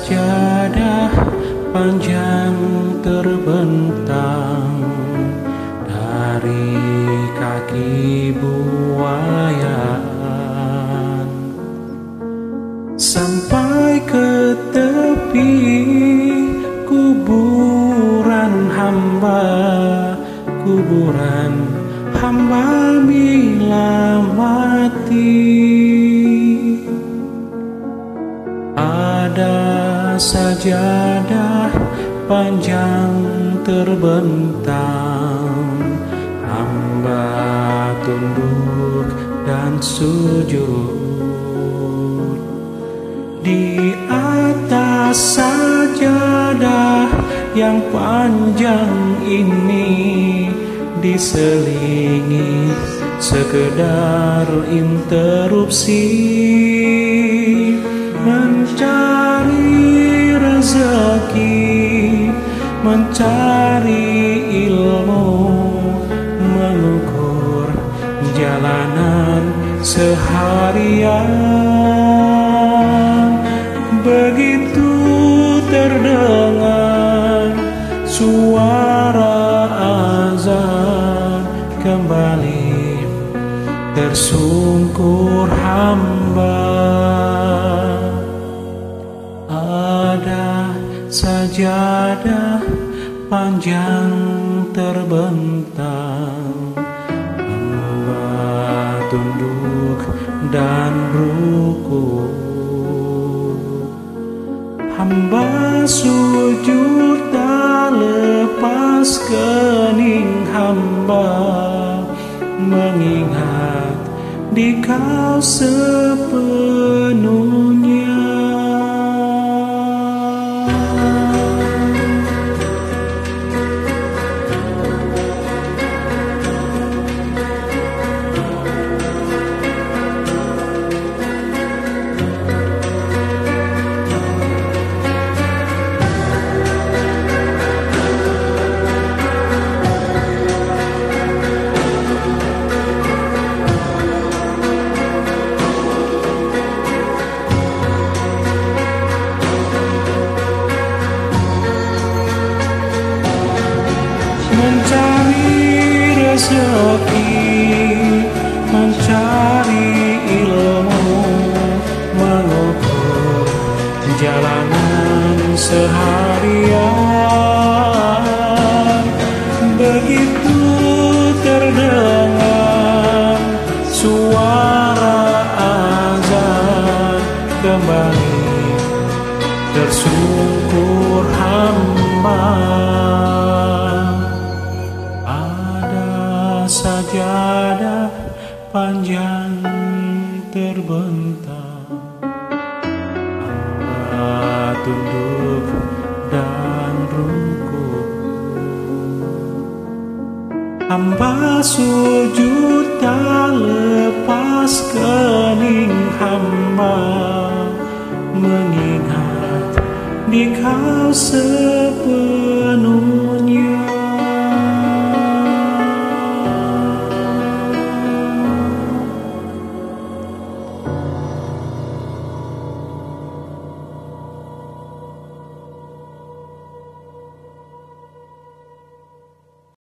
sajadah panjang sajadah panjang terbentang. Hamba tunduk dan sujud. Di atas sajadah yang panjang ini diselingi sekedar interupsi mencari ilmu, mengukur jalanan seharian. Begitu terdengar suara azan kembali tersungkur hamba. Sajadah panjang terbentang hamba tunduk dan ruku hamba sujud tak lepas kening hamba mengingat di kau sepenuhnya mencari ilmu mengukur jalanan seharian. Begitu terdengar suara azan kembali tersungkur terbentang. Hamba tunduk dan ruku Hamba sujud tak lepas kening hamba Mengingat di kau